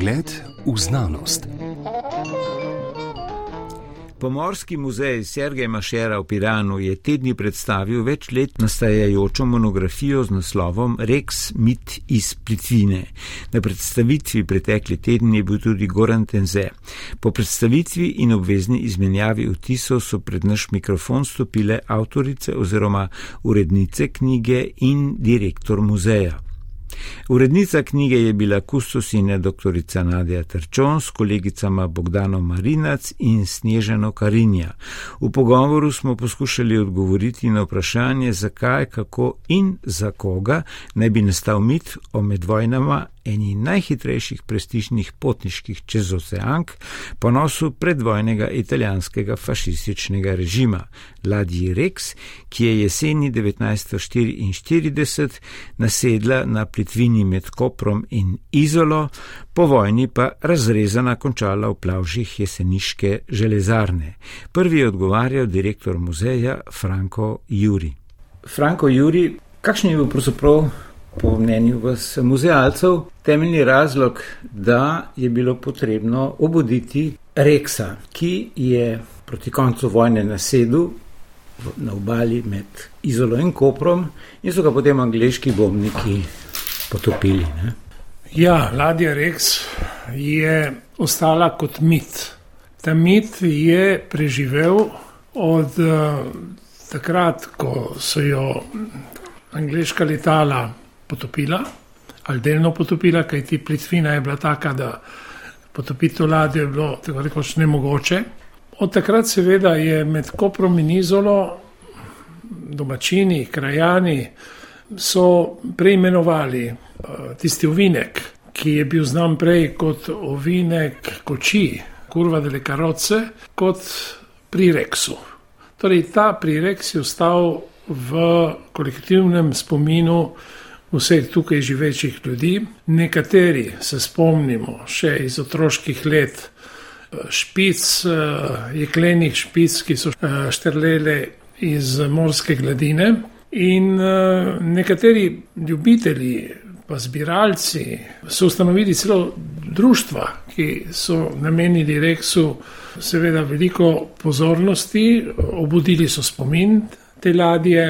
Pogled v znanost. Pomorski muzej Sergej Mašera v Piranu je tedni predstavil več let nastajajočo monografijo z naslovom Rex mit iz Plitvine. Na predstavitvi pretekli teden je bil tudi Goran Tenze. Po predstavitvi in obvezni izmenjavi vtisov so pred naš mikrofon stopile avtorice oziroma urednice knjige in direktor muzeja. Urednica knjige je bila kustosinja dr. Nadja Trčon s kolegicama Bogdano Marinac in Sneženo Karinja. V pogovoru smo poskušali odgovoriti na vprašanje, zakaj, kako in za koga naj bi nastal mit o medvojnama eni najhitrejših prestižnih potniških čez oceank, ponosu predvojnega italijanskega fašističnega režima, ladji Rex, ki je jeseni 1944 nasedla na plitvini med Koprom in Izolo, po vojni pa razrezana končala v plavžih jeseniške železarne. Prvi je odgovarjal direktor muzeja Franko Juri. Franko Juri, kakšen je bil pravzaprav? Po mnenju vas muzealcev, temeljni razlog, da je bilo potrebno obuditi Reksa, ki je proti koncu vojne nasedel na obali med Izolo in Koprom in so ga potem angliški bombniki potopili. Ne? Ja, ladja Reks je ostala kot mit. Ta mit je preživel od uh, takrat, ko so jo angliška letala potopila, ali delno potopila, kaj ti plitvina je bila taka, da potopiti to ladjo je bilo tako rekoč nemogoče. Od takrat seveda je med Koprom in Izolo domačini, krajani so preimenovali uh, tisti ovinek, ki je bil znan prej kot ovinek koči, kurva dele karoce, kot pri Reksu. Torej ta prireks je ostal v kolektivnem spominu vseh tukaj živečih ljudi. Nekateri se spomnimo še iz otroških let eh, špic, eh, jeklenih špic, ki so eh, štrlele iz morske gladine. In nekateri ljubitelji, pa zbiralci, so ustanovili celo društva, ki so namenili Reksu seveda veliko pozornosti, obudili so spomin te ladje.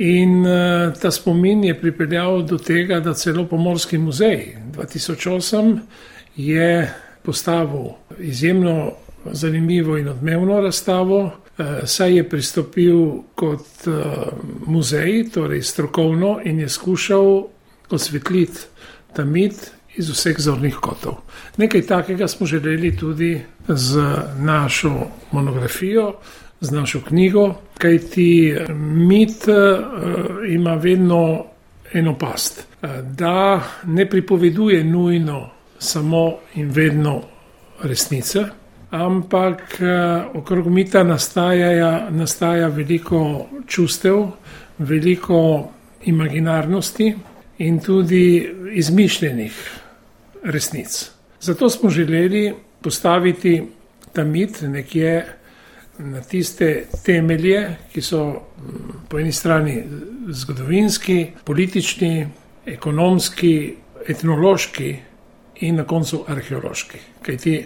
In uh, ta spomin je pripeljal do tega, da celo Pomorski muzej 2008 je postavil izjemno zanimivo in odmevno razstavo, uh, saj je pristopil kot uh, muzej, torej strokovno, in je skušal osvetliti ta mit iz vseh zornih kotov. Nekaj takega smo želeli tudi z našo monografijo z našo knjigo, kajti mit uh, ima vedno eno past, uh, da ne pripoveduje nujno samo in vedno resnice, ampak uh, okrog mita nastaja, nastaja veliko čustev, veliko imaginarnosti in tudi izmišljenih resnic. Zato smo želeli postaviti ta mit nekje na tiste temelje, ki so mm, po eni strani zgodovinski, politični, ekonomski, etnološki in na koncu arheološki. Kaj ti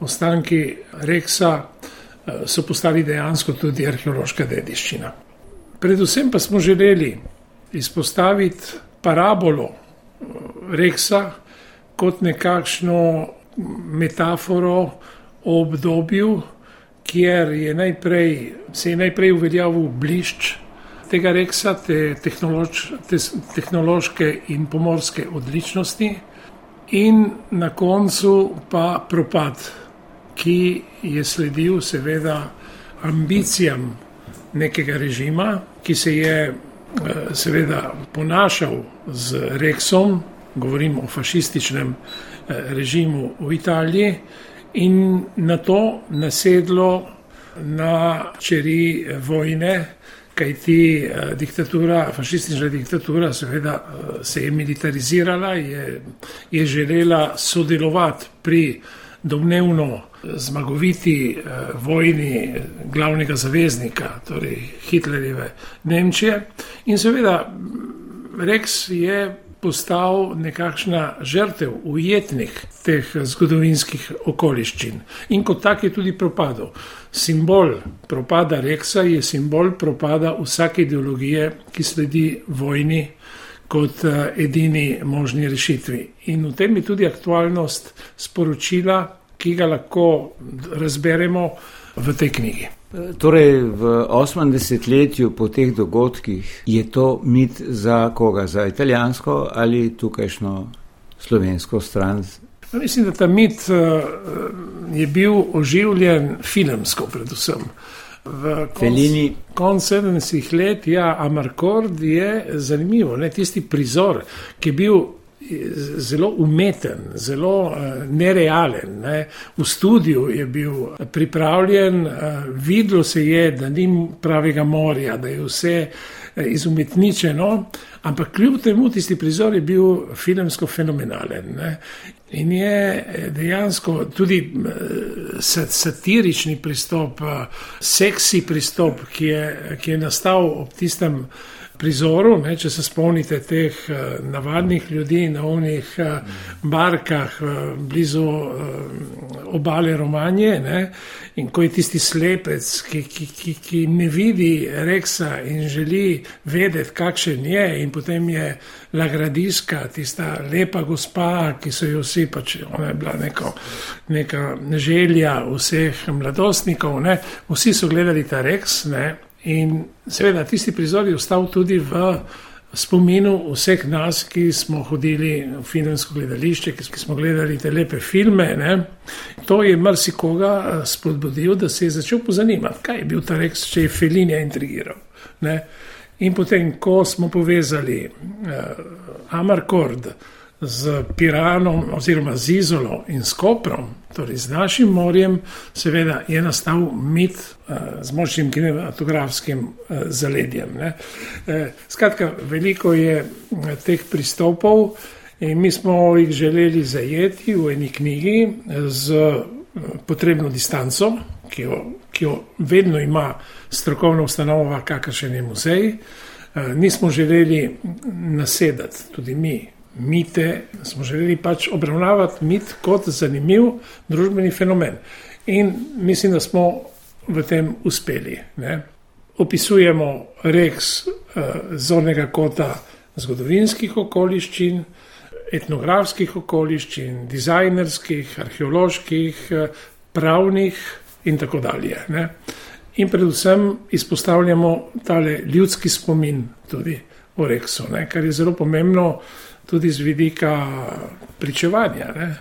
ostanki Reksa eh, so postali dejansko tudi arheološka dediščina. Predvsem pa smo želeli izpostaviti parabolo eh, Reksa kot nekakšno metaforo o obdobju, kjer je najprej, se je najprej uveljavil blišč tega reksa, te, tehnolož, te tehnološke in pomorske odličnosti, in na koncu pa propad, ki je sledil seveda ambicijam nekega režima, ki se je eh, seveda ponašal z reksom, govorim o fašističnem eh, režimu v Italiji in na to nasedlo na čeri vojne, kajti eh, diktatura, fašistična diktatura, seveda eh, se je militarizirala, je, je želela sodelovati pri domnevno zmagoviti eh, vojni glavnega zaveznika, torej Hitlerjeve Nemčije. In seveda Rex je postal nekakšna žrtev, ujetnik teh zgodovinskih okoliščin in kot tak je tudi propadel. Simbol propada Reksa je simbol propada vsake ideologije, ki sledi vojni kot eh, edini možni rešitvi. In v tem je tudi aktualnost sporočila, ki ga lahko razberemo v tej knjigi. Torej, v 80-letju po teh dogodkih je to mit za koga? Za italijansko ali tukajšno slovensko stran? Mislim, da ta mit uh, je bil oživljen filmsko, predvsem. V koncu 70-ih let, ja, Amarkord je zanimivo, ne, tisti prizor, ki je bil zelo umeten, zelo uh, nerealen. Ne. V studiu je bil pripravljen, uh, videlo se je, da ni pravega morja, da je vse uh, izumetničeno, ampak kljub temu tisti prizor je bil filmsko fenomenalen. Ne. In je dejansko tudi satirični pristop, seksi pristop, ki je, ki je nastal ob tistem prizoru, ne, če se spomnite teh uh, navadnih ljudi na onih uh, barkah uh, blizu obale Romanje ne, in ko je tisti slepec, ki, ki, ki, ki ne vidi Reksa in želi vedeti, kakšen je in potem je Lagradiska, tista lepa gospa, ki so jo vsi, pač ona je bila neko, neka želja vseh mladostnikov, ne, vsi so gledali ta Reks. Ne, In seveda tisti prizor je ostal tudi v spominu vseh nas, ki smo hodili v filmsko gledališče, ki smo gledali te lepe filme. Ne. To je marsikoga eh, spodbudil, da se je začel pozanimati, kaj je bil ta reks, če je Felinja intrigiral. Ne. In potem, ko smo povezali uh, Amarkord, z Piranom oziroma z Izolo in Skoprom, torej z našim morjem, seveda je nastal mit uh, z močnim kinematografskim uh, zaledjem. Uh, skratka, veliko je teh pristopov in mi smo jih želeli zajeti v eni knjigi z uh, potrebno distanco, ki jo, ki jo vedno ima strokovna ustanova, kakršen je muzej. Nismo želeli nasedati, tudi mi, mite, smo želeli pač obravnavati mit kot zanimiv družbeni fenomen. In mislim, da smo v tem uspeli. Ne. Opisujemo reks uh, zornega kota zgodovinskih okoliščin, etnografskih okoliščin, dizajnerskih, arheoloških, uh, pravnih in tako dalje. Ne. In predvsem izpostavljamo tale ljudski spomin tudi o reksu, ne, kar je zelo pomembno tudi z vidika pričevanja. Ne?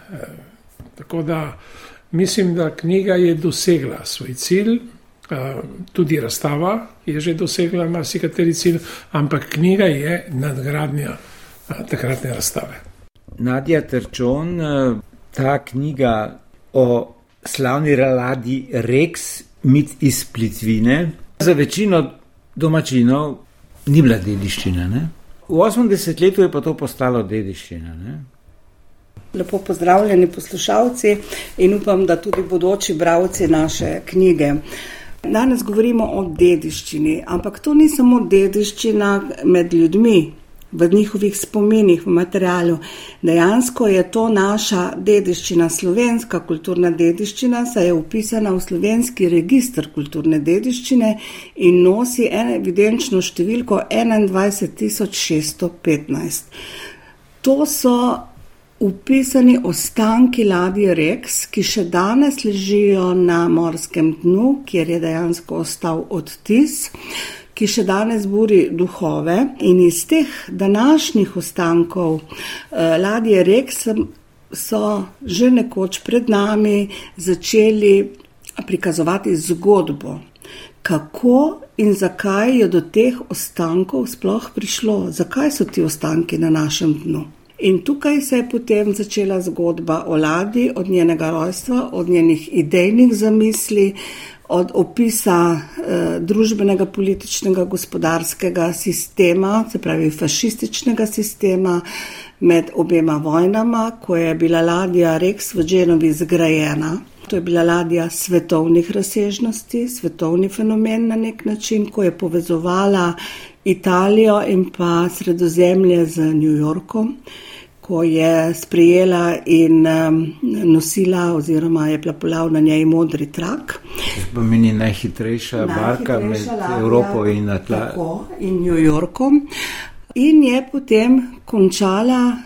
Tako da mislim, da knjiga je dosegla svoj cilj, tudi razstava je že dosegla marsikateri cilj, ampak knjiga je nadgradnja takratne razstave. Nadja Trčon, ta knjiga o slavni reladi Rex, mit iz Plitvine, za večino domačinov ni bila dediščina. Ne? V 80 letih je pa to postalo dediščina. Ne? Lepo pozdravljeni poslušalci in upam, da tudi bodoči bravci naše knjige. Danes govorimo o dediščini, ampak to ni samo dediščina med ljudmi, v njihovih spominih, v materialu. Dejansko je to naša dediščina, slovenska kulturna dediščina, saj je upisana v slovenski registr kulturne dediščine in nosi evidenčno številko 21615. To so upisani ostanki ladje Rex, ki še danes ležijo na morskem dnu, kjer je dejansko ostal odtis ki še danes buri duhove. In iz teh današnjih ostankov eh, ladje rek so že nekoč pred nami začeli prikazovati zgodbo, kako in zakaj je do teh ostankov sploh prišlo, zakaj so ti ostanki na našem dnu. In tukaj se je potem začela zgodba o ladji, od njenega rojstva, od njenih idejnih zamisli, od opisa eh, družbenega, političnega, gospodarskega sistema, se pravi fašističnega sistema med obema vojnama, ko je bila ladja Rex v Dženovi zgrajena. To je bila ladja svetovnih razsežnosti, svetovni fenomen na nek način, ko je povezovala Italijo in pa sredozemlje z New Yorkom, ko je sprijela in um, nosila oziroma je plapolal na njej modri trak. To pomeni najhitrejša barka med ladja, Evropo in Atlantikom. tako, in New Yorkom. In je potem končala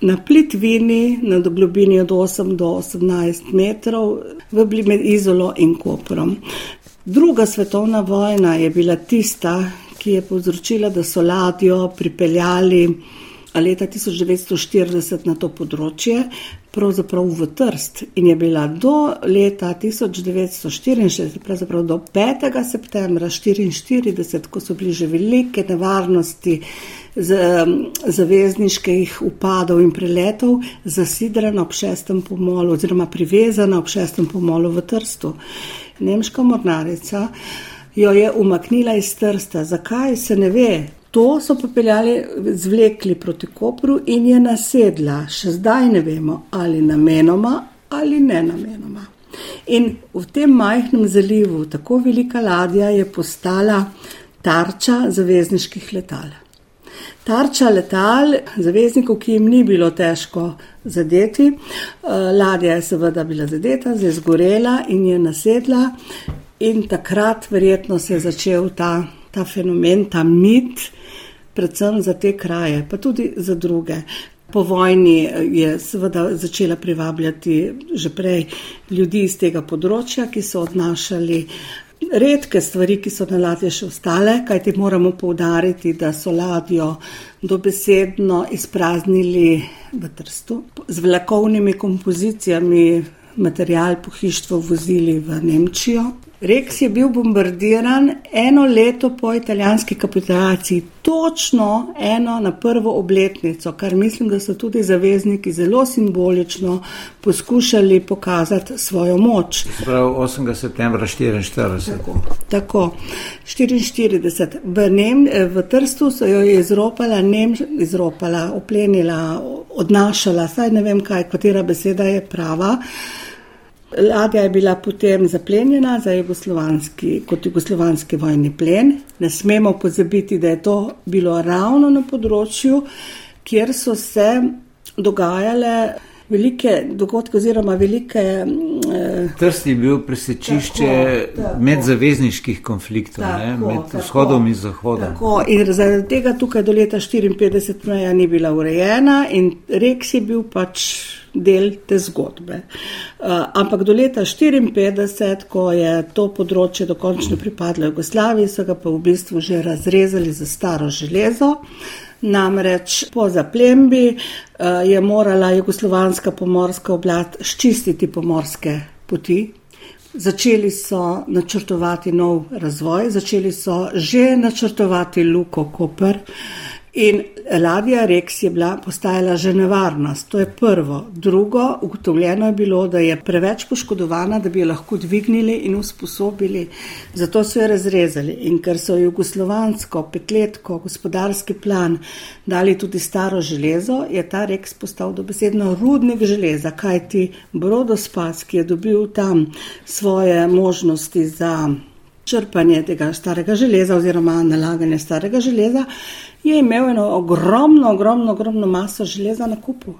na plitvini na globini od 8 do 18 metrov v bli med Izolo in Koprom. Druga svetovna vojna je bila tista, ki je povzročila, da so ladjo pripeljali leta 1940 na to področje, pravzaprav v Trst in je bila do leta 1964, pravzaprav do 5. septembra 1944, ko so bili že velike nevarnosti z, zavezniških upadov in preletov, zasidrana ob šestem pomolu oziroma privezana ob šestem pomolu v Trstu. Nemška mornarica jo je umaknila iz Trsta. Zakaj se ne ve? To so popeljali, zvlekli proti Kopru in je nasedla. Še zdaj ne vemo, ali namenoma ali ne namenoma. In v tem majhnem zalivu, tako velika ladja, je postala tarča zavezniških letal. Tarča letal, zaveznikov, ki jim ni bilo težko zadeti, ladja je seveda bila zadeta, zdaj zgorela in je nasedla, in takrat verjetno se je začel ta, ta fenomen, ta mit, predvsem za te kraje, pa tudi za druge. Po vojni je seveda začela privabljati že prej ljudi iz tega področja, ki so odnašali redke stvari, ki so na ladje še ostale, kajti moramo poudariti, da so ladjo dobesedno izpraznili v trstu z vlakovnimi kompozicijami, material pohištvo vozili v Nemčijo. Reks je bil bombardiran eno leto po italijanski kapitulaciji, točno eno na prvo obletnico, kar mislim, da so tudi zavezniki zelo simbolično poskušali pokazati svojo moč. Prav 8. septembra 1944. Tako, tako 44. V, Nem, v Trstu so jo izropala, Nem, izropala, oplenila, odnašala, saj ne vem kaj, katera beseda je prava. Ladja je bila potem zaplenjena za jugoslovanski, kot jugoslovanski vojni plen. Ne smemo pozabiti, da je to bilo ravno na področju, kjer so se dogajale velike dogodke oziroma velike. Eh, Trst je bil presečišče tako, tako, medzavezniških konfliktov, tako, ne, med tako, vzhodom in zahodom. Tako, in zaradi tega tukaj do leta 1954 meja ni bila urejena in Reks je bil pač del te zgodbe. Uh, ampak do leta 1954, ko je to področje dokončno pripadlo Jugoslaviji, so ga pa v bistvu že razrezali za staro železo. Namreč po zaplembi uh, je morala jugoslovanska pomorska oblast ščistiti pomorske poti. Začeli so načrtovati nov razvoj, začeli so že načrtovati Luko Koper. In ladja Rex je bila postajala že nevarnost, to je prvo. Drugo, ugotovljeno je bilo, da je preveč poškodovana, da bi jo lahko dvignili in usposobili, zato so jo razrezali. In ker so jugoslovansko, petletko, gospodarski plan dali tudi staro železo, je ta Rex postal dobesedno rudnik železa, kajti Brodospas, ki je dobil tam svoje možnosti za črpanje tega starega železa oziroma nalaganje starega železa, je imel eno ogromno, ogromno, ogromno maso železa na kupu.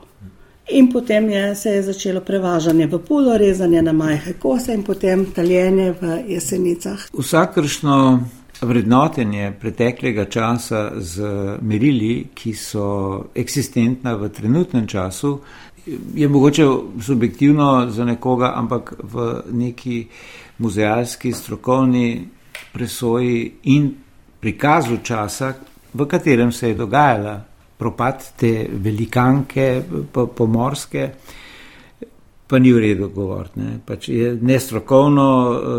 In potem je, se je začelo prevažanje v pulo, rezanje na majhe kose in potem taljenje v jesenicah. Vsakršno vrednotenje preteklega časa z merili, ki so eksistentna v trenutnem času, je mogoče subjektivno za nekoga, ampak v neki muzealski, strokovni presoji in prikazu časa, v katerem se je dogajala propad te velikanke pomorske, pa ni v redu govoriti. Ne. Pač je nestrokovno,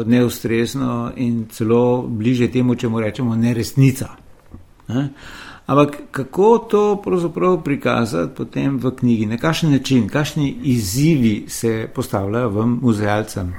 neustrezno in celo bliže temu, če mu rečemo, neresnica. Ne. Ampak kako to pravzaprav prikazati potem v knjigi, na kakšen način, kakšni izzivi se postavljajo v muzealcem?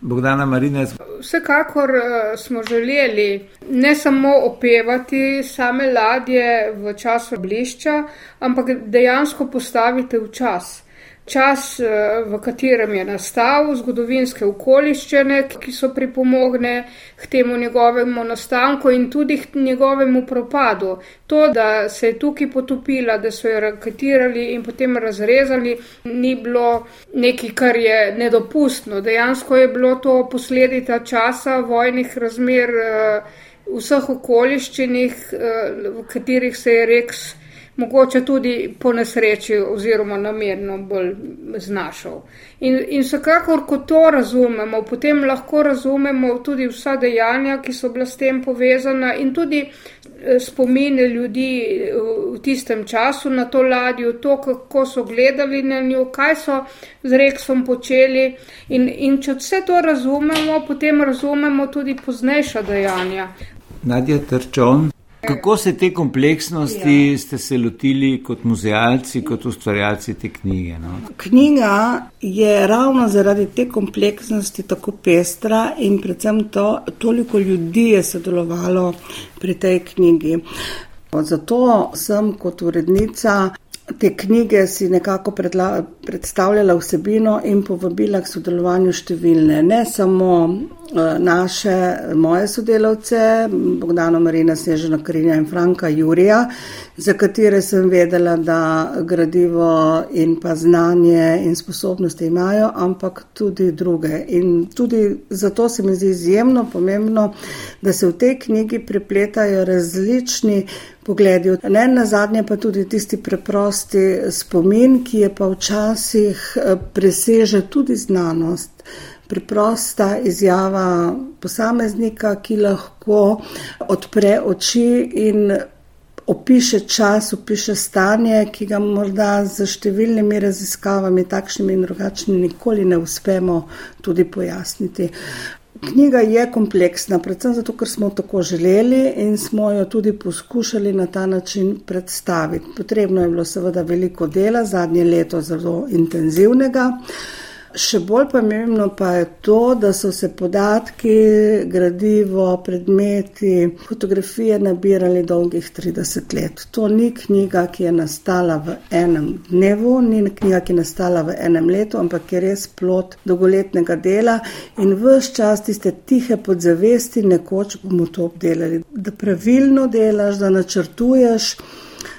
Bogdana Marinec. Vsekakor uh, smo želeli ne samo opevati same ladje v času blišča, ampak dejansko postaviti v čas. Čas, eh, v katerem je nastal, zgodovinske okoliščine, ki so pripomogne k temu njegovemu nastanku in tudi k njegovemu propadu. To, da se je tukaj potopila, da so jo raketirali in potem razrezali, ni bilo nekaj, kar je nedopustno. Dejansko je bilo to posledica časa vojnih razmer, eh, vseh okoliščinih, eh, v katerih se je reks mogoče tudi po nesreči oziroma namerno bolj znašel. In, in vsekakor, ko to razumemo, potem lahko razumemo tudi vsa dejanja, ki so bila s tem povezana in tudi eh, spomine ljudi eh, v tistem času na to ladjo, to, kako so gledali na njo, kaj so z reksom počeli. In, in če vse to razumemo, potem razumemo tudi poznejša dejanja. Nadja Trčon. Kako se te kompleksnosti ja. ste se lotili kot muzealci, kot ustvarjalci te knjige? No? Knjiga je ravno zaradi te kompleksnosti tako pestra in predvsem to, toliko ljudi je sodelovalo pri tej knjigi. Zato sem kot urednica te knjige si nekako predla, predstavljala vsebino in povabila k sodelovanju številne, ne samo uh, naše, moje sodelavce, Bogdano Marina, Snežena Karinja in Franka Jurija, za katere sem vedela, da gradivo in pa znanje in sposobnosti imajo, ampak tudi druge. In tudi zato se mi zdi izjemno pomembno, da se v tej knjigi prepletajo različni pogledi. Ne na zadnje pa tudi tisti preprosti spomin, ki je pa včasih eh, preseže tudi znanost. Preprosta izjava posameznika, ki lahko odpre oči in opiše čas, opiše stanje, ki ga morda z številnimi raziskavami, takšnimi in drugačnimi, nikoli ne uspemo tudi pojasniti. Knjiga je kompleksna, predvsem zato, ker smo tako želeli in smo jo tudi poskušali na ta način predstaviti. Potrebno je bilo seveda veliko dela, zadnje leto zelo intenzivnega. Še bolj pomembno pa je to, da so se podatki, gradivo, predmeti, fotografije nabirali dolgih 30 let. To ni knjiga, ki je nastala v enem dnevu, ni knjiga, ki je nastala v enem letu, ampak je res plot dolgoletnega dela in vse čas tiste tihe podzavesti, nekoč bomo to obdelali. Da pravilno delaš, da načrtuješ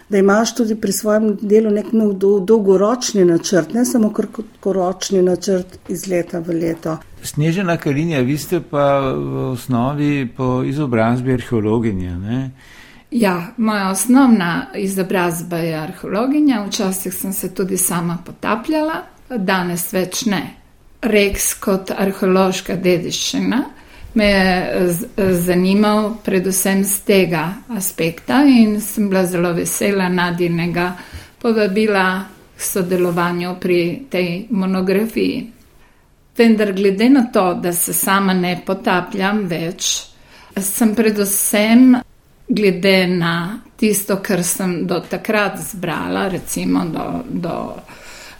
da imaš tudi pri svojem delu nek dolgoročni načrt, ne samo kratkoročni načrt iz leta v leto. Snežena Karinja, vi ste pa v osnovi po izobrazbi arheologinja. Ne? Ja, moja osnovna izobrazba je arheologinja, včasih sem se tudi sama potapljala, danes več ne. Reks kot arheološka dediščina me je zanimal predvsem z tega aspekta in sem bila zelo vesela nadinega povabila k sodelovanju pri tej monografiji. Vendar glede na to, da se sama ne potapljam več, sem predvsem glede na tisto, kar sem do takrat zbrala, recimo do, do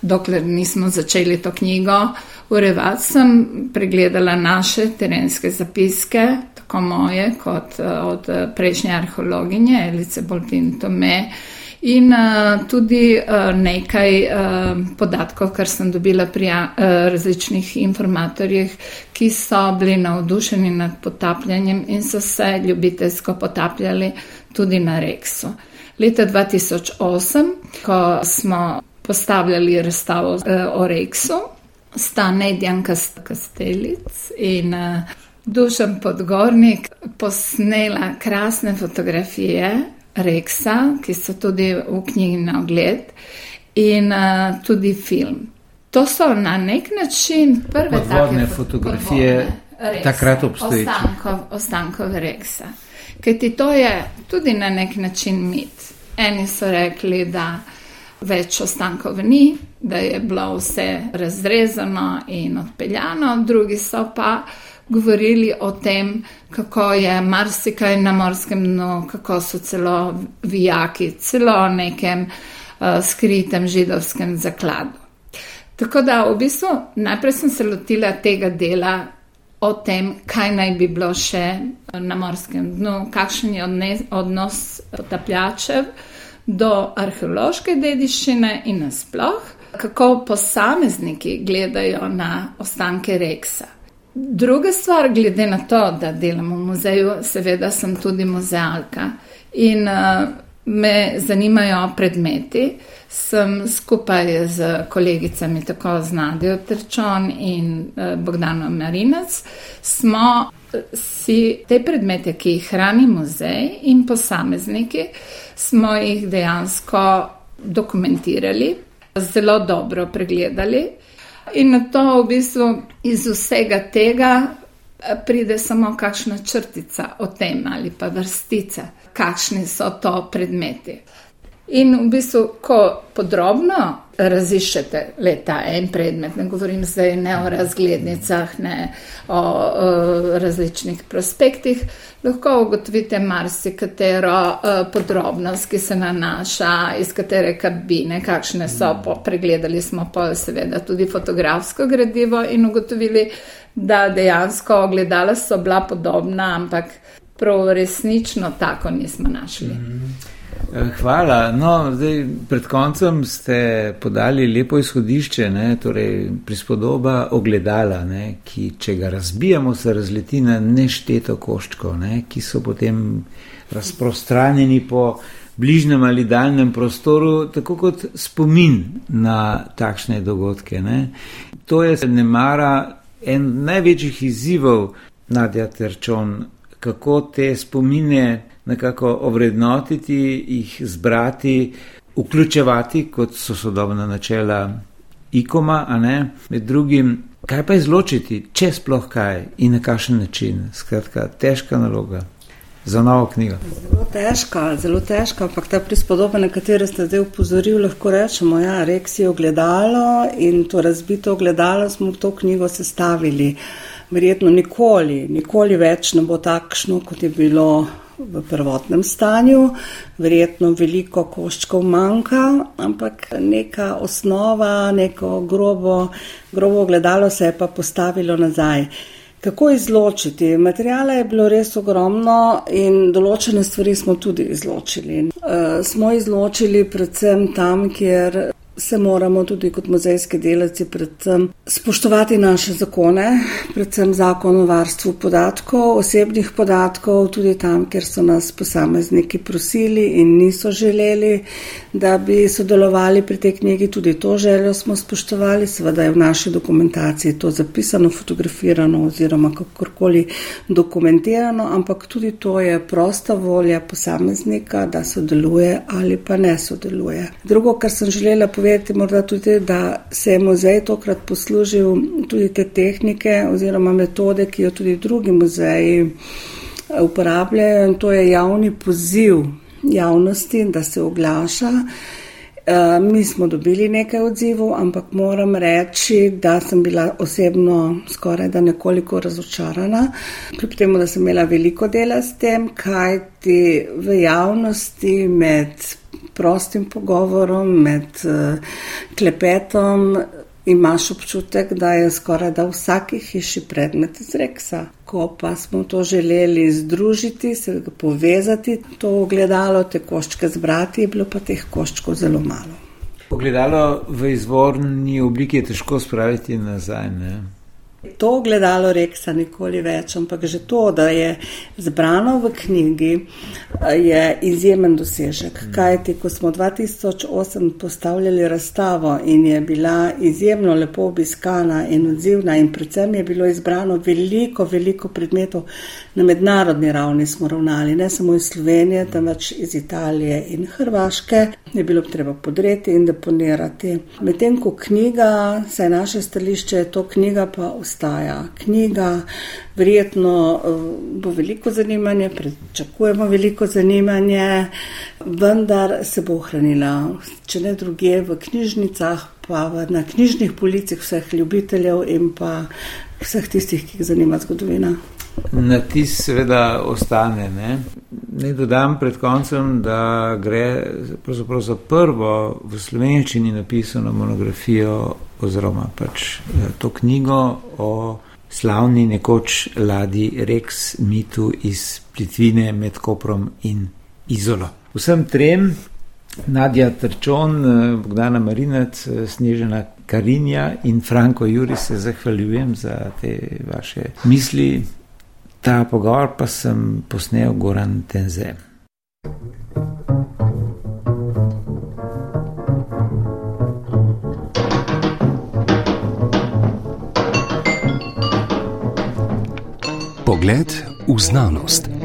dokler nismo začeli to knjigo urevati, sem pregledala naše terenske zapiske, tako moje kot eh, od eh, prejšnje arheologinje Elice Boltin Tome. In uh, tudi uh, nekaj uh, podatkov, kar sem dobila pri uh, različnih informatorjih, ki so bili navdušeni nad potapljanjem in so se ljubiteljsko potapljali tudi na Reksu. Leta 2008, ko smo postavljali razstavo uh, o Reksu, sta Nedjan Kastelic in uh, Dušan Podgornik posnela krasne fotografije Reksa, ki so tudi v knjigi na ogled, in uh, tudi film. To so na nek način prve podvodne fotografije, podvodne takrat obstoječe. Ostankov, ostankov Reksa. Ker ti to je tudi na nek način mit. Eni so rekli, da več ostankov ni, da je bilo vse razrezano in odpeljano, drugi so pa govorili o tem, kako je marsikaj na morskem dnu, kako so celo vijaki, celo v nekem uh, skritem židovskem zakladu. Tako da v bistvu najprej sem se lotila tega dela o tem, kaj naj bi bilo še na morskem dnu, kakšen je odnos potapljačev do arheološke dediščine in nasploh. kako posamezniki gledajo na ostanke Reksa. Druga stvar, glede na to, da delam v muzeju, seveda sem tudi muzealka in uh, me zanimajo predmeti. Sem skupaj z kolegicami, tako z Nadijo Trčon in uh, Bogdanom Marinac, smo si te predmete, ki jih hrani muzej in posamezniki, smo jih dejansko dokumentirali, zelo dobro pregledali. In na to v bistvu iz vsega tega eh, pride samo kakšna črtica o tem ali pa vrstica, kakšni so to predmeti. In v bistvu, ko podrobno raziščete le ta en predmet, ne govorim zdaj ne o razglednicah, ne o, o različnih prospektih, lahko ugotovite marsikatero podrobnost, ki se nanaša, iz katere kabine, kakšne so, po, pregledali smo pa seveda tudi fotografsko gradivo in ugotovili, da dejansko ogledala so bila podobna, ampak prav resnično tako nismo našli. Mm -hmm. Eh, hvala. No, zdaj, pred koncem ste podali lepo izhodišče, ne, torej prispodoba ogledala, ne, ki, če ga razbijamo, se razleti na nešteto koščko, ne, ki so potem razprostranjeni po bližnjem ali daljnem prostoru, tako kot spomin na takšne dogodke. Ne. To je ne mara en največjih izzivov Nadja Terčon, kako te spomine nekako ovrednotiti, jih zbrati, vključevati, kot so sodobna načela ikoma, a ne med drugim. Kaj pa izločiti, če sploh kaj in na kakšen način? Skratka, težka naloga. Za novo knjigo. Zelo težka, zelo težka, ampak ta prispodoba, na katero ste zdaj upozorili, lahko rečemo, ja, Reksi ogledalo in to razbito ogledalo smo v to knjigo sestavili. Verjetno nikoli, nikoli več ne bo takšno, kot je bilo v prvotnem stanju, verjetno veliko koščkov manjka, ampak neka osnova, neko grobo, grobo gledalo se je pa postavilo nazaj. Kako izločiti? Materijala je bilo res ogromno in določene stvari smo tudi izločili. E, smo izločili predvsem tam, kjer se moramo tudi kot muzejski delavci predvsem spoštovati naše zakone, predvsem zakon o varstvu podatkov, osebnih podatkov, tudi tam, kjer so nas posamezniki prosili in niso želeli, da bi sodelovali pri tej knjigi, tudi to željo smo spoštovali, seveda je v naši dokumentaciji to zapisano, fotografirano oziroma kakorkoli dokumentirano, ampak tudi to je prosta volja posameznika, da sodeluje ali pa ne sodeluje. Drugo, kar sem želela povedati, povedati, morda tudi, da se je muzej tokrat poslužil tudi te tehnike oziroma metode, ki jo tudi drugi muzeji eh, uporabljajo in to je javni poziv javnosti, da se oglaša. Eh, mi smo dobili nekaj odzivov, ampak moram reči, da sem bila osebno skoraj da nekoliko razočarana, kljub temu, da sem imela veliko dela s tem, kajti v javnosti med prostim pogovorom, med uh, klepetom, imaš občutek, da je skoraj da v vsaki hiši predmet iz reksa. Ko pa smo to želeli združiti, se povezati, to ogledalo, te koščke zbrati, je bilo pa teh koščkov zelo malo. Ogledalo v izvorni obliki je težko spraviti nazaj. Ne? To gledalo reksa nikoli več, ampak že to, da je zbrano v knjigi, je izjemen dosežek. Mm. Kaj ti, ko smo 2008 postavljali razstavo in je bila izjemno lepo obiskana in odzivna in predvsem je bilo izbrano veliko, veliko predmetov na mednarodni ravni smo ravnali, ne samo iz Slovenije, temveč iz Italije in Hrvaške, je bilo treba podreti in deponirati. Medtem ko knjiga, saj naše stališče je to knjiga pa vse obstaja knjiga, verjetno eh, bo veliko zanimanje, pričakujemo veliko zanimanje, vendar se bo ohranila, če ne druge, v knjižnicah, pa na knjižnih policih vseh ljubiteljev in pa vseh tistih, ki jih zanima zgodovina. Na tis seveda ostane. Ne? Ne dodam pred koncem, da gre za prvo v slovenščini napisano monografijo oziroma pač eh, to knjigo o slavni nekoč ladji Rex mitu iz Plitvine med Koprom in Izolo. Vsem trem Nadja Trčon, Bogdana Marinec, Snežena Karinja in Franko Juri se zahvaljujem za te vaše misli. Ta pogovor pa sem posnel Goran Tenze. Pogled v znanost.